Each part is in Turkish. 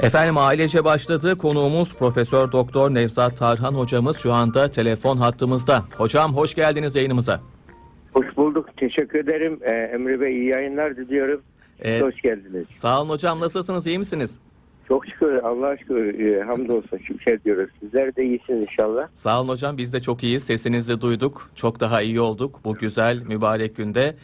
Efendim ailece başladı. Konuğumuz Profesör Doktor Nevzat Tarhan hocamız şu anda telefon hattımızda. Hocam hoş geldiniz yayınımıza. Hoş bulduk. Teşekkür ederim. Ee, Emre Bey iyi yayınlar diliyorum. Ee, Hoş geldiniz. sağ olun hocam nasılsınız iyi misiniz? Çok şükür Allah'a şükür e, hamdolsun şükür diyoruz. Sizler de iyisiniz inşallah. Sağ olun hocam biz de çok iyiyiz. Sesinizi duyduk. Çok daha iyi olduk bu güzel mübarek günde.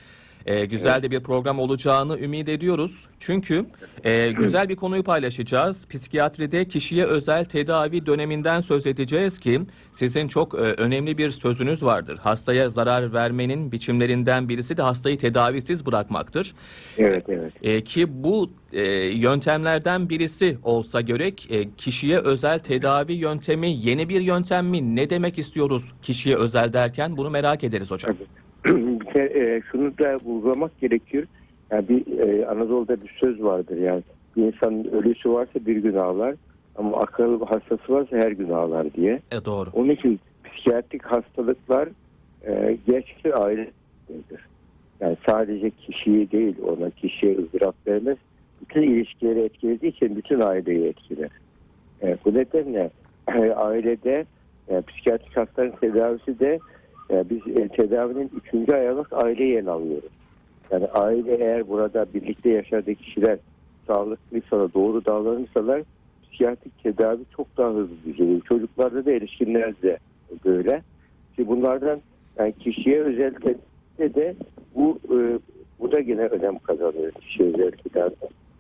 Ee, güzel de bir program olacağını ümit ediyoruz. Çünkü e, güzel bir konuyu paylaşacağız. Psikiyatride kişiye özel tedavi döneminden söz edeceğiz ki sizin çok e, önemli bir sözünüz vardır. Hastaya zarar vermenin biçimlerinden birisi de hastayı tedavisiz bırakmaktır. Evet evet. E, ki bu e, yöntemlerden birisi olsa gerek e, kişiye özel tedavi yöntemi yeni bir yöntem mi? Ne demek istiyoruz kişiye özel derken bunu merak ederiz hocam. Bir kere, e, şunu da vurgulamak gerekiyor. Yani bir e, Anadolu'da bir söz vardır yani bir insanın ölüsü varsa bir gün ağlar ama akıl hastası varsa her gün ağlar diye. E, doğru. Onun için psikiyatrik hastalıklar e, gerçekten ailedir. Yani sadece kişiyi değil ona kişiye ızdırap vermez. Bütün ilişkileri etkilediği için bütün aileyi etkiler. E, bu nedenle e, ailede e, psikiyatrik hastaların tedavisi de e, biz e, tedavinin üçüncü ayağı aileyi ele alıyoruz. Yani aile eğer burada birlikte yaşadığı kişiler sağlıklıysa doğru davranırsalar psikiyatrik tedavi çok daha hızlı düzeliyor. Çocuklarda da erişkinlerde de böyle. Ki bunlardan yani kişiye özel tedavi de bu e, bu da yine önem kazanıyor kişiye özel tedavi.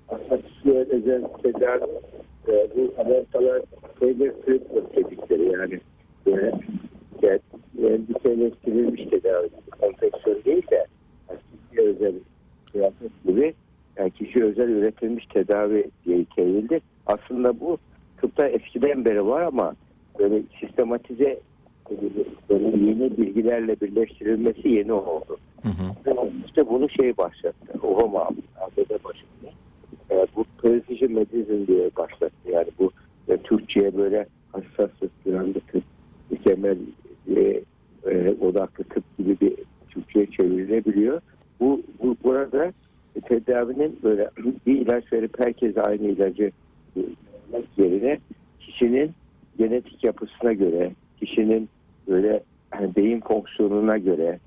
Aslında kişiye özel tedavi e, bu Amerikalılar Taylor Treatment dedikleri yani böyle yani tedavi. Konfeksiyon değil de yani kişiye özel kıyafet gibi yani kişi özel üretilmiş tedavi diye çevrildi. Aslında bu tıpta eskiden beri var ama böyle sistematize böyle yeni bilgilerle birleştirilmesi yeni oldu. Hı hı. İşte bunu şey başlattı. Ohama ABD başlattı. E, bu precision medicine diye başlattı. Yani bu e, Türkçe'ye böyle hassaslık, güvenli tıp, mükemmel e, e, odaklı tıp gibi bir Türkçe'ye çevrilebiliyor. Bu, bu burada tedavinin böyle bir ilaç verip herkese aynı ilacı vermek yerine kişinin genetik yapısına göre, kişinin böyle hani beyin fonksiyonuna göre,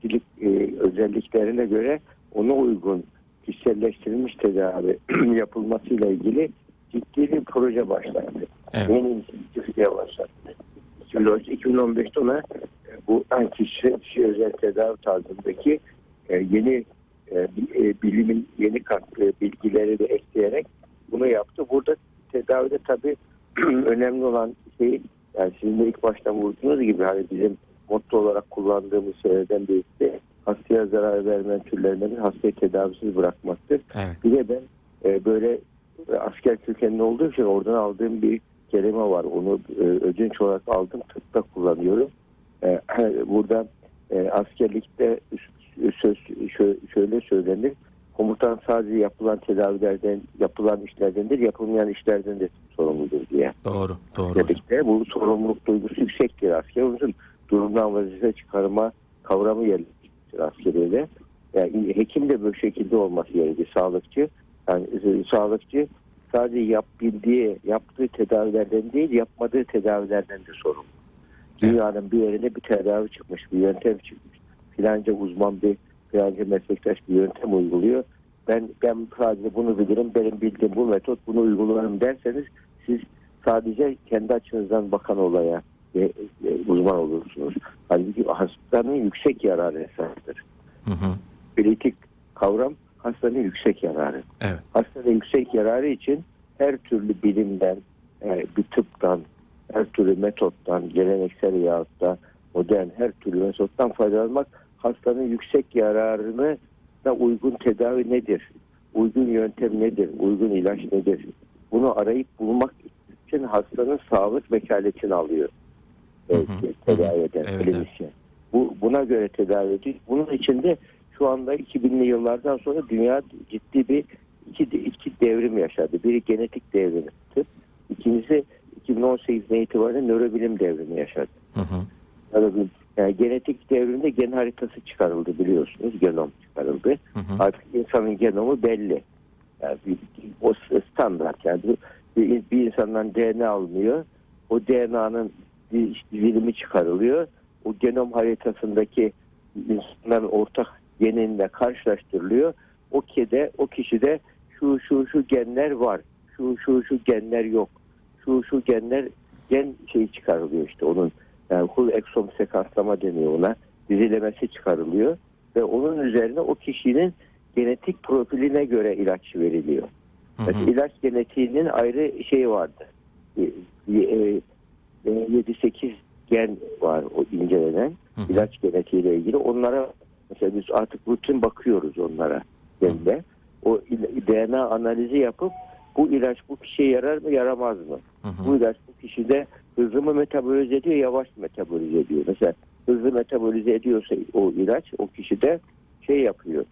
kişilik e, özelliklerine göre ona uygun kişiselleştirilmiş tedavi yapılmasıyla ilgili ciddi bir proje başlattı. Evet. Yeni inisiyatif başlattı. 2015'te ona e, bu kişi, kişi özel tedavi tarzındaki e, yeni e, bi- bilimin yeni kattığı bilgileri de ekleyerek bunu yaptı. Burada tedavide tabii önemli olan şey yani sizin de ilk baştan vurduğunuz gibi hani bizim motto olarak kullandığımız şeylerden birisi de hastaya zarar vermeyen türlerinden hastayı tedavisiz bırakmaktır. Evet. Bir de ben e, böyle asker kökenli olduğum için oradan aldığım bir kelime var. Onu e, ödünç olarak aldım. Tıpta kullanıyorum. E, burada e, askerlikte söz şö- şöyle söylenir. Komutan sadece yapılan tedavilerden, yapılan işlerdendir, yapılmayan işlerden de sorumludur diye. Doğru. Doğru. Dedikte bu sorumluluk duygusu yüksektir asker. Onun için durumdan vazife çıkarma kavramı yerleştir askeriyle. Yani hekim de bu şekilde olması gerekir. Sağlıkçı yani e, sağlıkçı sadece yap bildiği, yaptığı tedavilerden değil, yapmadığı tedavilerden de sorumlu. Dünyanın bir yerine bir tedavi çıkmış, bir yöntem çıkmış. Filanca uzman bir, filanca meslektaş bir yöntem uyguluyor. Ben ben sadece bunu bilirim, benim bildiğim bu metot, bunu uygularım derseniz siz sadece kendi açınızdan bakan olaya e, e, uzman olursunuz. Halbuki hastanın yüksek yararı esastır. Hı hı. Kritik kavram hastanın yüksek yararı. Evet. Hastanın yüksek yararı için her türlü bilimden, e, bir tıptan, her türlü metottan, geleneksel yahut da modern her türlü metottan faydalanmak hastanın yüksek yararını da uygun tedavi nedir? Uygun yöntem nedir? Uygun ilaç nedir? Bunu arayıp bulmak için hastanın sağlık vekaletini alıyor. Hı hı, tedavi eden Evet, klinisyen. Bu, buna göre tedavi ediyor. Bunun içinde şu anda 2000'li yıllardan sonra dünya ciddi bir iki, iki devrim yaşadı. Biri genetik devrimi tıp, ikincisi 2018'den itibaren nörobilim devrimi yaşadı. Hı hı. Yani genetik devrimde gen haritası çıkarıldı biliyorsunuz. Genom çıkarıldı. Hı hı. Artık insanın genomu belli. Yani bir, o standart yani bir, bir insandan DNA alınıyor. O DNA'nın bir dilimi çıkarılıyor. O genom haritasındaki insanların ortak geninle karşılaştırılıyor. O kede, o kişide şu şu şu genler var. Şu şu şu genler yok. Şu şu genler gen şeyi çıkarılıyor işte onun yani whole exome sekanslama deniyor ona. Dizilemesi çıkarılıyor ve onun üzerine o kişinin genetik profiline göre ilaç veriliyor. Hı hı. İlaç genetiğinin ayrı şeyi vardı. E, e, e, 7-8 gen var o incelenen Hı hı. ilaç genetiğiyle ilgili. Onlara mesela biz artık rutin bakıyoruz onlara genle. O DNA analizi yapıp bu ilaç bu kişiye yarar mı yaramaz mı? Hı hı. Bu ilaç bu kişide hızlı mı metabolize ediyor yavaş mı metabolize ediyor? Mesela hızlı metabolize ediyorsa o ilaç o kişide şey yapıyor.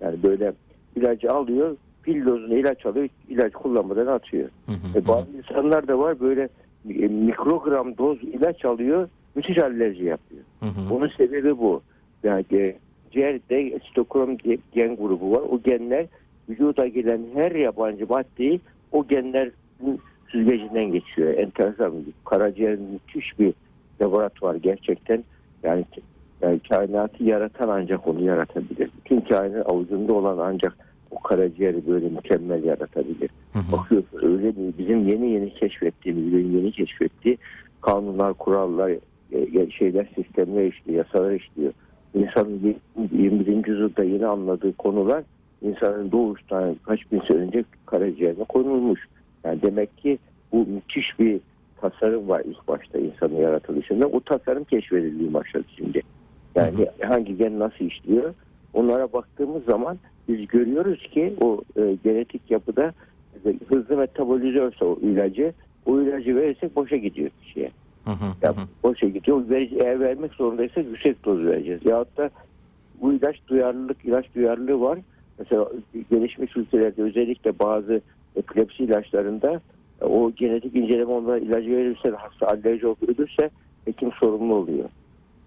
Yani böyle ilacı alıyor pil dozunu ilaç alıyor ilaç kullanmadan atıyor. Hı hı. E, bazı insanlar da var böyle e, mikrogram doz ilaç alıyor müthiş alerji yapıyor. Hı hı. Onun sebebi bu. Yani e, ciğerde diye gen grubu var. O genler vücuda gelen her yabancı maddeyi o genlerin süzgecinden geçiyor. Enteresan. Karaciğer müthiş bir laboratuvar gerçekten. Yani, yani kainatı yaratan ancak onu yaratabilir. Bütün kainat avucunda olan ancak o karaciğeri böyle mükemmel yaratabilir. Hı hı. Bakıyorsun öyle mi? Bizim yeni yeni keşfettiğimiz, yeni yeni keşfettiği kanunlar, kurallar, e, şeyler, sistemler işliyor, yasalar işliyor. İnsanın 21. yüzyılda yeni anladığı konular insanın doğuştan kaç bin sene önce karaciğerine konulmuş. Yani demek ki bu müthiş bir tasarım var ilk başta insanın yaratılışında. O tasarım keşfedildiği başladı şimdi. Yani hangi gen nasıl işliyor? Onlara baktığımız zaman biz görüyoruz ki o e, genetik yapıda hızlı metabolizörse o ilacı o ilacı verirsek boşa gidiyor kişiye. Hı hı. Ya, Hı boşa gidiyor. Verici, eğer vermek zorundaysa yüksek doz vereceğiz. Yahut da bu ilaç duyarlılık, ilaç duyarlılığı var. Mesela gelişmiş ülkelerde özellikle bazı epilepsi ilaçlarında e, o genetik inceleme onlara ilacı verirse hasta alerji olup ölürse hekim sorumlu oluyor.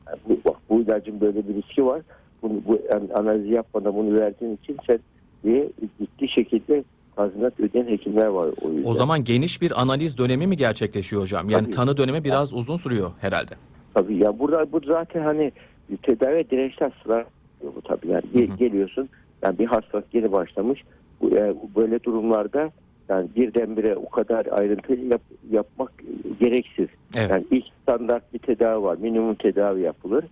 Yani bu, bak, bu ilacın böyle bir riski var. Bunu, bu yani analizi yapmadan bunu verdiğin için sen diye ciddi şekilde tazminat ödeyen hekimler var. O, yüzden. O zaman geniş bir analiz dönemi mi gerçekleşiyor hocam? Yani Tabii. tanı dönemi biraz uzun sürüyor herhalde. Tabii ya burada bu zaten hani tedavi dirençli hastalar bu tabii yani Hı hı. geliyorsun yani bir hastalık yeni başlamış bu, e, böyle durumlarda yani birdenbire o kadar ayrıntılı yap- yapmak gereksiz. Evet. Yani ilk standart bir tedavi var. Minimum tedavi yapılır.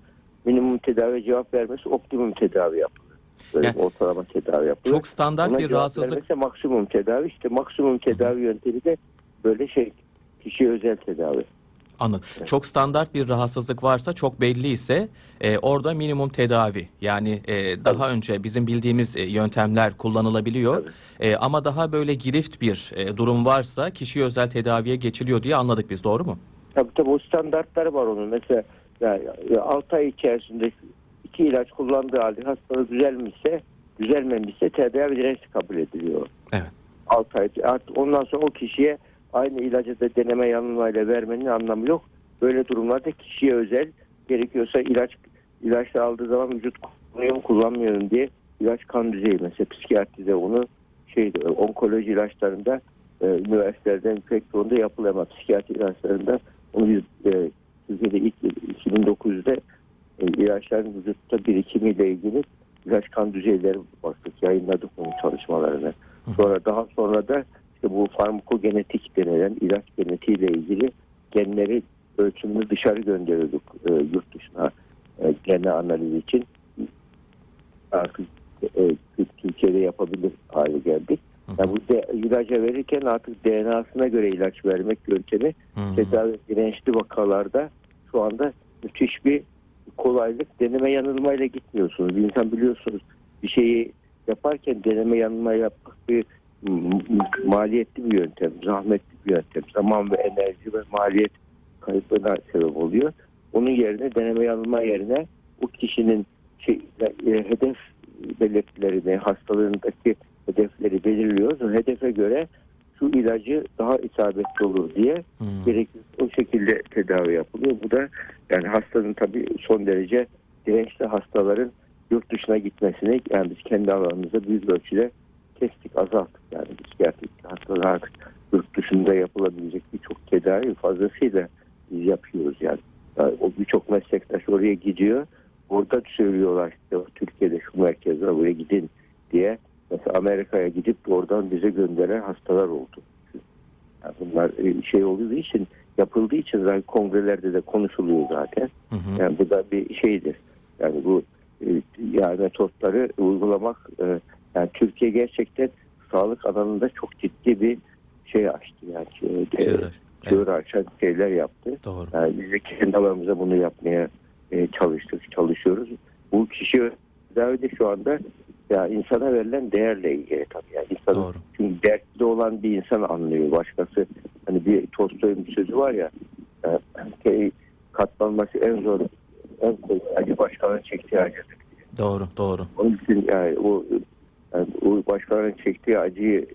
Minimum tedavi cevap vermesi optimum tedavi yapılır. Böyle Yani- ortalama tedavi yapılır. Çok standart Ona bir rahatsızlık. maksimum tedavi işte maksimum tedavi yöntemi de böyle şey kişiye özel tedavi. Anladım. Çok standart bir rahatsızlık varsa çok belli ise e, orada minimum tedavi yani e, daha önce bizim bildiğimiz e, yöntemler kullanılabiliyor. Tabii. E, ama daha böyle girift bir e, durum varsa kişiye özel tedaviye geçiliyor diye anladık biz doğru mu? Tabii tabii o standartları var onun. Mesela yani 6 ay içerisinde iki ilaç kullandığı halde hastalığı düzelmişse, düzelmemişse tedavi dirençli kabul ediliyor. Evet. 6 ay. Artık ondan sonra o kişiye aynı ilacı da deneme yanılmayla vermenin anlamı yok. Böyle durumlarda kişiye özel gerekiyorsa ilaç ilaçla aldığı zaman vücut kullanıyor mu kullanmıyorum diye ilaç kan düzeyi mesela psikiyatride onu şey onkoloji ilaçlarında e, üniversitelerden pek çoğunda yapılıyor ama psikiyatri ilaçlarında onu biz e, Türkiye'de ilk 2009'da e, ilaçların vücutta birikimiyle ilgili ilaç kan düzeyleri baktık yayınladık onun çalışmalarını. Sonra daha sonra da işte bu farmakogenetik denilen ilaç genetiğiyle ilgili genleri ölçümünü dışarı gönderiyorduk e, yurt dışına e, gene analiz için. Artık e, Türkiye'de yapabilir hale geldik. Yani bu de, ilaca verirken artık DNA'sına göre ilaç vermek yöntemi tedavi dirençli vakalarda şu anda müthiş bir kolaylık. Deneme yanılmayla gitmiyorsunuz. İnsan biliyorsunuz bir şeyi yaparken deneme yanılma yapmak bir maliyetli bir yöntem, zahmetli bir yöntem. Zaman ve enerji ve maliyet kayıplarına sebep oluyor. Onun yerine deneme yanılma yerine o kişinin şey, e, hedef belirtilerini, hastalığındaki hedefleri belirliyoruz. O hedefe göre şu ilacı daha isabetli olur diye Hı. gerekli o şekilde tedavi yapılıyor. Bu da yani hastanın tabii son derece dirençli hastaların yurt dışına gitmesini yani biz kendi alanımızda büyük ölçüde kestik, azalttık. Yani psikiyatrik hastalar artık yurt dışında yapılabilecek birçok tedavi fazlasıyla biz yapıyoruz yani. yani o birçok meslektaş oraya gidiyor. Orada söylüyorlar işte Türkiye'de şu merkez var buraya gidin diye. Mesela Amerika'ya gidip oradan bize gönderen hastalar oldu. Yani bunlar e, şey olduğu için yapıldığı için zaten kongrelerde de konuşuluyor zaten. Hı hı. Yani bu da bir şeydir. Yani bu e, yani metotları uygulamak e, yani Türkiye gerçekten sağlık alanında çok ciddi bir şey açtı yani Çığır çığır açan şeyler yaptı. Doğru. Yani biz de kendi alanımızda bunu yapmaya çalıştık, çalışıyoruz. Bu kişi tedavide şu anda ya insana verilen değerle ilgili tabii. Yani insanın, Doğru. çünkü dertli olan bir insan anlıyor. Başkası hani bir Tolstoy'un bir sözü var ya e, şey, katlanması en zor en kolay acı başkalarının çektiği acıdır. Doğru. Doğru. Onun için yani o, yani o başkalarının çektiği acıyı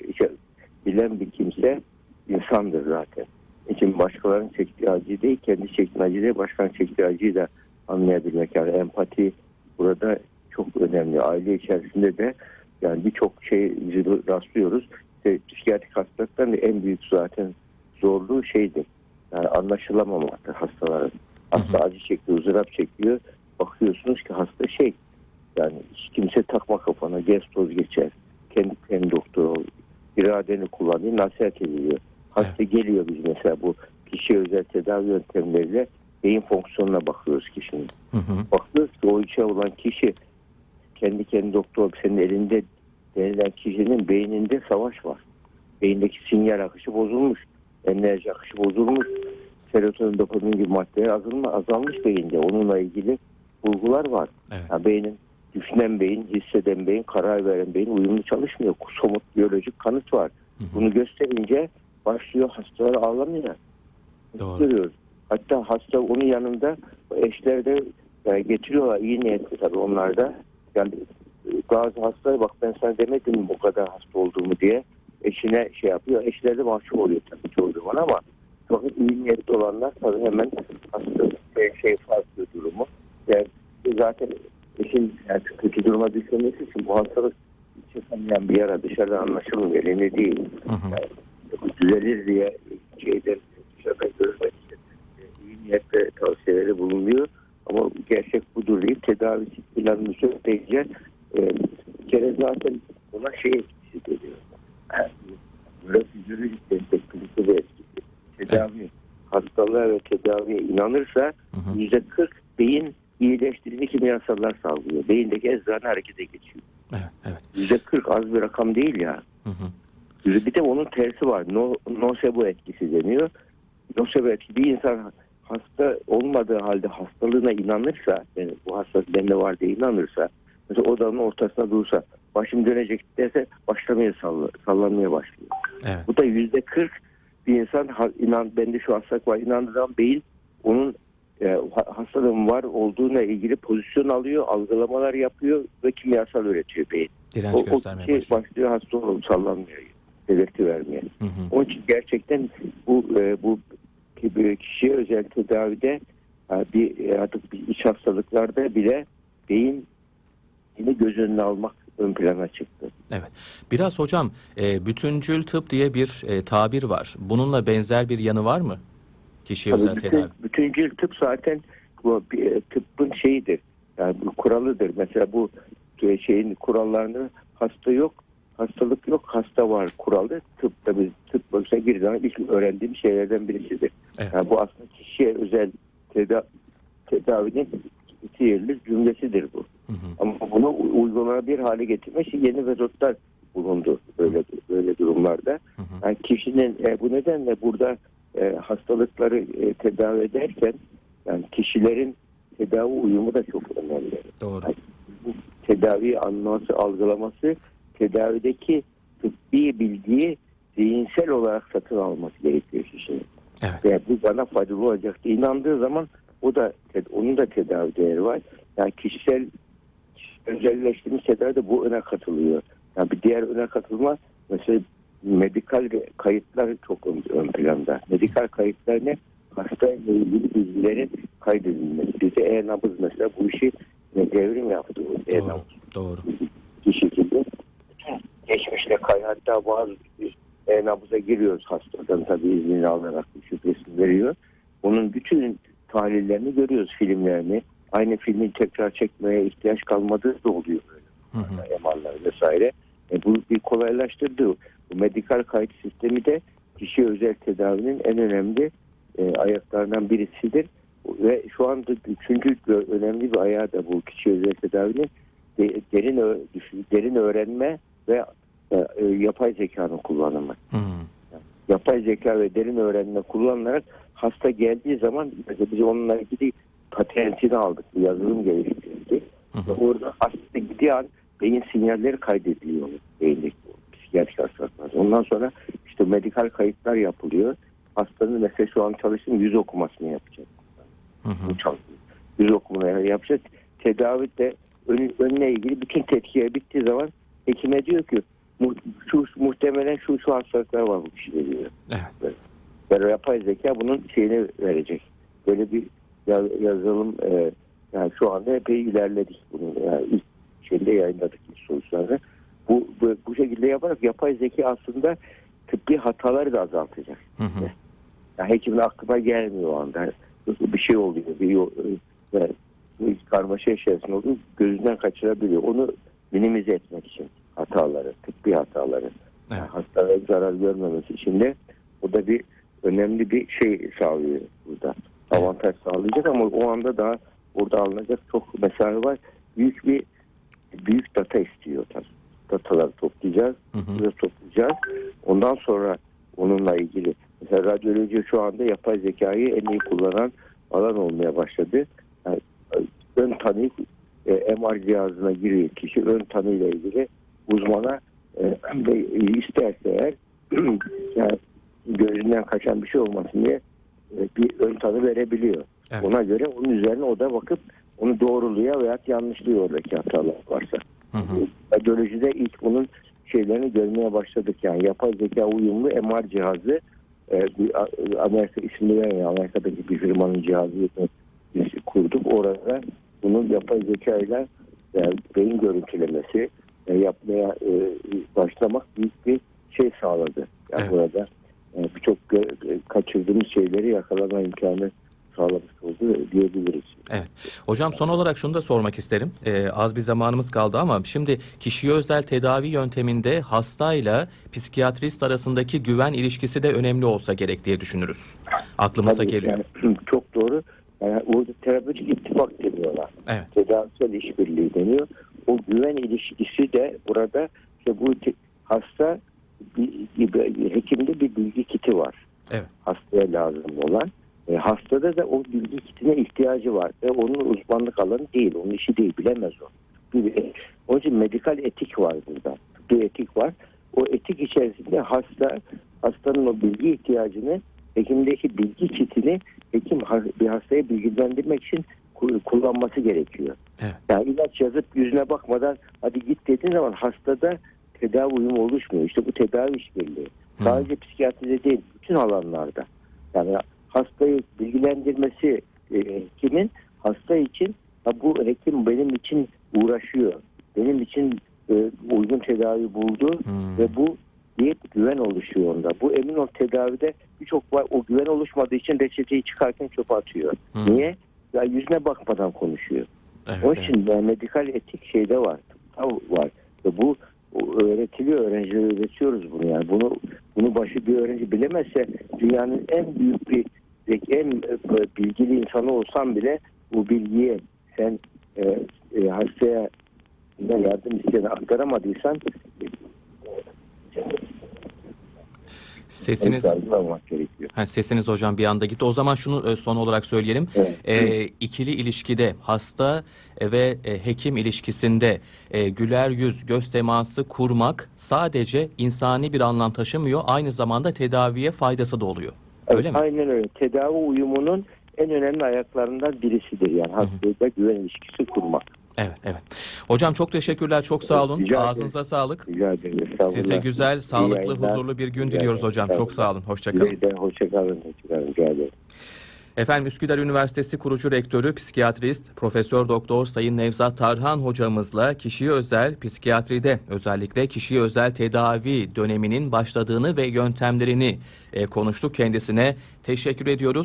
bilen bir kimse insandır zaten. İçin başkalarının çektiği acı değil, kendi çektiği acı değil, başkalarının çektiği acıyı da anlayabilmek. Yani empati burada çok önemli. Aile içerisinde de yani birçok şey rastlıyoruz. İşte psikiyatrik hastalıkların en büyük zaten zorluğu şeydir. Yani anlaşılamamaktır hastaların. Hasta acı çekiyor, ızdırap çekiyor. Bakıyorsunuz ki hasta şey yani hiç kimse takma kafana, gez toz geçer. Kendi kendi doktor ol. İradeni kullanıyor, nasihat ediliyor. Hasta geliyor biz mesela bu kişiye özel tedavi yöntemleriyle beyin fonksiyonuna bakıyoruz kişinin. Hı hı. Bakıyoruz ki o içe olan kişi kendi kendi doktor senin elinde denilen kişinin beyninde savaş var. Beyindeki sinyal akışı bozulmuş. Enerji akışı bozulmuş. Serotonin, dopamin gibi maddeler azalma, azalmış beyinde. Onunla ilgili bulgular var. Evet. Ya beynin düşünen beyin, hisseden beyin, karar veren beyin uyumlu çalışmıyor. Somut biyolojik kanıt var. Hı hı. Bunu gösterince başlıyor hastalar ağlamaya. Doğru. Görüyoruz. Hatta hasta onun yanında eşler de yani getiriyorlar iyi niyetli tabii onlar da. Yani bazı hastalar bak ben sana demedim bu kadar hasta olduğumu diye eşine şey yapıyor. Eşler de mahcup oluyor tabii çoğu zaman ama fakat iyi niyetli olanlar tabii hemen hasta şey, şey farklı durumu. Yani zaten eşin yani kötü duruma düşmemesi için bu hastalık yaşanmayan bir yara dışarıdan anlaşılmıyor. Elinde değil. Hı hı. Yani düzelir diye şeyden dışarıdan görmek için e, iyi niyetle tavsiyeleri bulunuyor. Ama değil. Tedavisi planını söyleyince e, bir kere zaten ona şey etkisi geliyor. Fizyolojik destek klisi de etkisi. Tedavi, hastalığa ve tedaviye inanırsa yüzde 40 beyin iyileştirici kimyasallar salgılıyor. Beyindeki eczane harekete geçiyor. Evet. Evet. Yüzde 40 az bir rakam değil ya. Hı hı. Bir de onun tersi var. No, nocebo etkisi deniyor. Nocebo etkisi bir insan hasta olmadığı halde hastalığına inanırsa, yani bu hastalık bende var diye inanırsa, mesela odanın ortasına dursa, başım dönecek derse başlamaya salla, sallanmaya başlıyor. Evet. Bu da yüzde 40 bir insan inan bende şu hastalık var inandığı zaman beyin onun e, ha- hastalığın var olduğuna ilgili pozisyon alıyor, algılamalar yapıyor ve kimyasal üretiyor beyin. Direnç O, o kişi başlıyor. başlıyor hasta olup sallanmıyor, belirti vermeye. Hı hı. Onun için gerçekten bu e, bu ki- kişiye özel tedavide e, bir e, artık bir iç hastalıklarda bile beyin yine göz önüne almak ön plana çıktı. Evet. Biraz hocam e, bütüncül tıp diye bir e, tabir var. Bununla benzer bir yanı var mı? Kişiye Tabii özel bütün, tedavi. bütüncül tıp zaten bu tıbbın şeyidir. Yani bu kuralıdır. Mesela bu şeyin kurallarını hasta yok, hastalık yok, hasta var kuralı. Tıpta biz tıp bölgesine girdiği zaman ilk öğrendiğim şeylerden birisidir. Evet. Yani bu aslında kişiye özel teda tedavinin sihirli cümlesidir bu. Hı hı. Ama bunu uygulanabilir hale getirmek için yeni metotlar bulundu böyle böyle durumlarda. Hı hı. Yani kişinin e, bu nedenle burada e, hastalıkları e, tedavi ederken yani kişilerin tedavi uyumu da çok önemli. Doğru. Bu tedavi anlaması, algılaması tedavideki tıbbi bilgiyi zihinsel olarak satın alması gerekiyor kişinin. Evet. Ve bu bana faydalı olacak diye inandığı zaman o da onun da tedavi değeri var. Yani kişisel özelleştirilmiş tedavide bu öne katılıyor. Yani bir diğer öne katılma mesela medikal kayıtlar çok ön, planda. Medikal kayıtlar ne? Hasta ilgili bilgilerin kaydedilmesi. Bizde e-nabız mesela bu işi devrim yaptı. Doğru. E-nabız Doğru. bir şekilde geçmişle kay hatta bazı e, nabıza giriyoruz hastadan tabii iznini alarak şifresini veriyor. Onun bütün tahlillerini görüyoruz filmlerini. Aynı filmi tekrar çekmeye ihtiyaç kalmadığı da oluyor böyle. MR'lar vesaire. E, bu bir kolaylaştırdı. Bu medikal kayıt sistemi de kişi özel tedavinin en önemli e, ayaklarından birisidir. Ve şu anda üçüncü önemli bir ayağı da bu kişi özel tedavinin de- derin, derin öğrenme ve e, e, yapay zekanın kullanımı. Hı. Yapay zeka ve derin öğrenme kullanılarak hasta geldiği zaman biz onunla ilgili patentini aldık. Bir yazılım geliştirdik. Ve orada hasta gittiği an beyin sinyalleri kaydediliyor beyindeki psikiyatrik hastalıklar. Ondan sonra işte medikal kayıtlar yapılıyor. Hastanın mesela şu an çalıştığım yüz okumasını yapacak. Hı hı. Yüz okumaları yapacak. Tedavi de ön, önüne ilgili bütün tetkiye bittiği zaman hekime diyor ki "Mu- şu muhtemelen şu şu hastalıklar var bu kişide diyor. Evet. Yani yapay zeka bunun şeyini verecek. Böyle bir ya- yazılım e, yani şu anda epey ilerledik bunu. Yani ilk şeyde yayınladık ilk sonuçlarını. Bu, bu, bu şekilde yaparak yapay zeka aslında tıbbi hataları da azaltacak. Hı hı. Yani hekimin aklına gelmiyor o anda. Bir şey oluyor. Bir e, bir karmaşa içerisinde oluyor. Gözünden kaçırabiliyor. Onu minimize etmek için hataları, tıbbi hataları. Evet. Hastalara zarar görmemesi için de o da bir önemli bir şey sağlıyor burada. Avantaj sağlayacak ama o anda daha burada alınacak çok mesele var. Büyük bir büyük data istiyor tabii. Dataları toplayacağız. Hı hı. Toplayacağız. Ondan sonra onunla ilgili mesela radyoloji şu anda yapay zekayı en iyi kullanan alan olmaya başladı. Yani, e, ön tanı e, MR cihazına giriyor kişi ön tanıyla ilgili uzmana ve isterse eğer yani gözünden kaçan bir şey olmasın diye e, bir ön tanı verebiliyor. Evet. Ona göre onun üzerine o da bakıp onu doğruluyor veya yanlışlıyor oradaki hatalar varsa. Hı hı. Radyolojide ilk bunun şeylerini görmeye başladık. Yani yapay zeka uyumlu MR cihazı e, Amerika ismini vermiyor. Amerika'daki bir firmanın cihazını biz kurduk. Orada bunun yapay zeka ile e, beyin görüntülemesi e, yapmaya e, başlamak büyük bir şey sağladı. Yani Evet. burada e, birçok e, kaçırdığımız şeyleri yakalama imkanı sağlamış oldu diyebiliriz. Evet. Hocam son olarak şunu da sormak isterim. Ee, az bir zamanımız kaldı ama şimdi kişiye özel tedavi yönteminde hastayla psikiyatrist arasındaki güven ilişkisi de önemli olsa gerek diye düşünürüz. Aklımıza Tabii, geliyor. yani çok doğru. Yani orada terapötik ittifak deniyorlar. Evet. Tedavisel işbirliği deniyor. O güven ilişkisi de burada işte bu hasta hekimde bir bilgi kiti var. Evet. Hastaya lazım olan. E, hastada da o bilgi kitine ihtiyacı var. Ve onun uzmanlık alanı değil. Onun işi değil. Bilemez o. Bir- Onun için medikal etik var burada. Bir etik var. O etik içerisinde hasta hastanın o bilgi ihtiyacını hekimdeki bilgi kitini hekim bir hastaya bilgilendirmek için kullanması gerekiyor. Evet. Yani ilaç yazıp yüzüne bakmadan hadi git dediğin zaman hastada tedavi uyumu oluşmuyor. İşte bu tedavi işbirliği. Sadece psikiyatride değil bütün alanlarda. Yani hastayı bilgilendirmesi e, hekimin hasta için ha bu hekim benim için uğraşıyor. Benim için e, uygun tedavi buldu Hmm. ve bu diye bir güven oluşuyor onda. Bu emin ol tedavide birçok var o güven oluşmadığı için reçeteyi çıkarken çöpe atıyor. Hmm. Niye? Ya yüzüne bakmadan konuşuyor. Evet, Onun evet. için yani medikal etik şeyde var. tıpta var. Ve bu öğretiliyor. Öğrencilere öğretiyoruz bunu yani. Bunu bunu başı bir öğrenci bilemezse dünyanın en büyük bir en e, bilgili insanı olsan bile bu bilgiyi sen e, e, hastaya yardım isteyene aktaramadıysan Sesiniz yargılamak gerekiyor. Ha, sesiniz hocam bir anda gitti. O zaman şunu e, son olarak söyleyelim. Evet. E, ikili ilişkide hasta ve e, hekim ilişkisinde e, güler yüz, göz teması kurmak sadece insani bir anlam taşımıyor. Aynı zamanda tedaviye faydası da oluyor. Öyle Evet, mi? Aynen öyle. Tedavi uyumunun en önemli ayaklarından birisidir. Yani hastayla güven ilişkisi kurmak. Evet, evet. Hocam çok teşekkürler, çok sağ olun. Rica Ağzınıza ederim. sağlık. Rica ederim. Size güzel, sağlıklı, huzurlu bir gün diliyoruz hocam. Çok sağ olun. Hoşçakalın. Hoşçakalın. Hoşçakalın. Rica ederim. Efendim Üsküdar Üniversitesi kurucu rektörü psikiyatrist Profesör Doktor Sayın Nevzat Tarhan hocamızla kişiye özel psikiyatride özellikle kişiye özel tedavi döneminin başladığını ve yöntemlerini e, konuştuk kendisine. Teşekkür ediyoruz.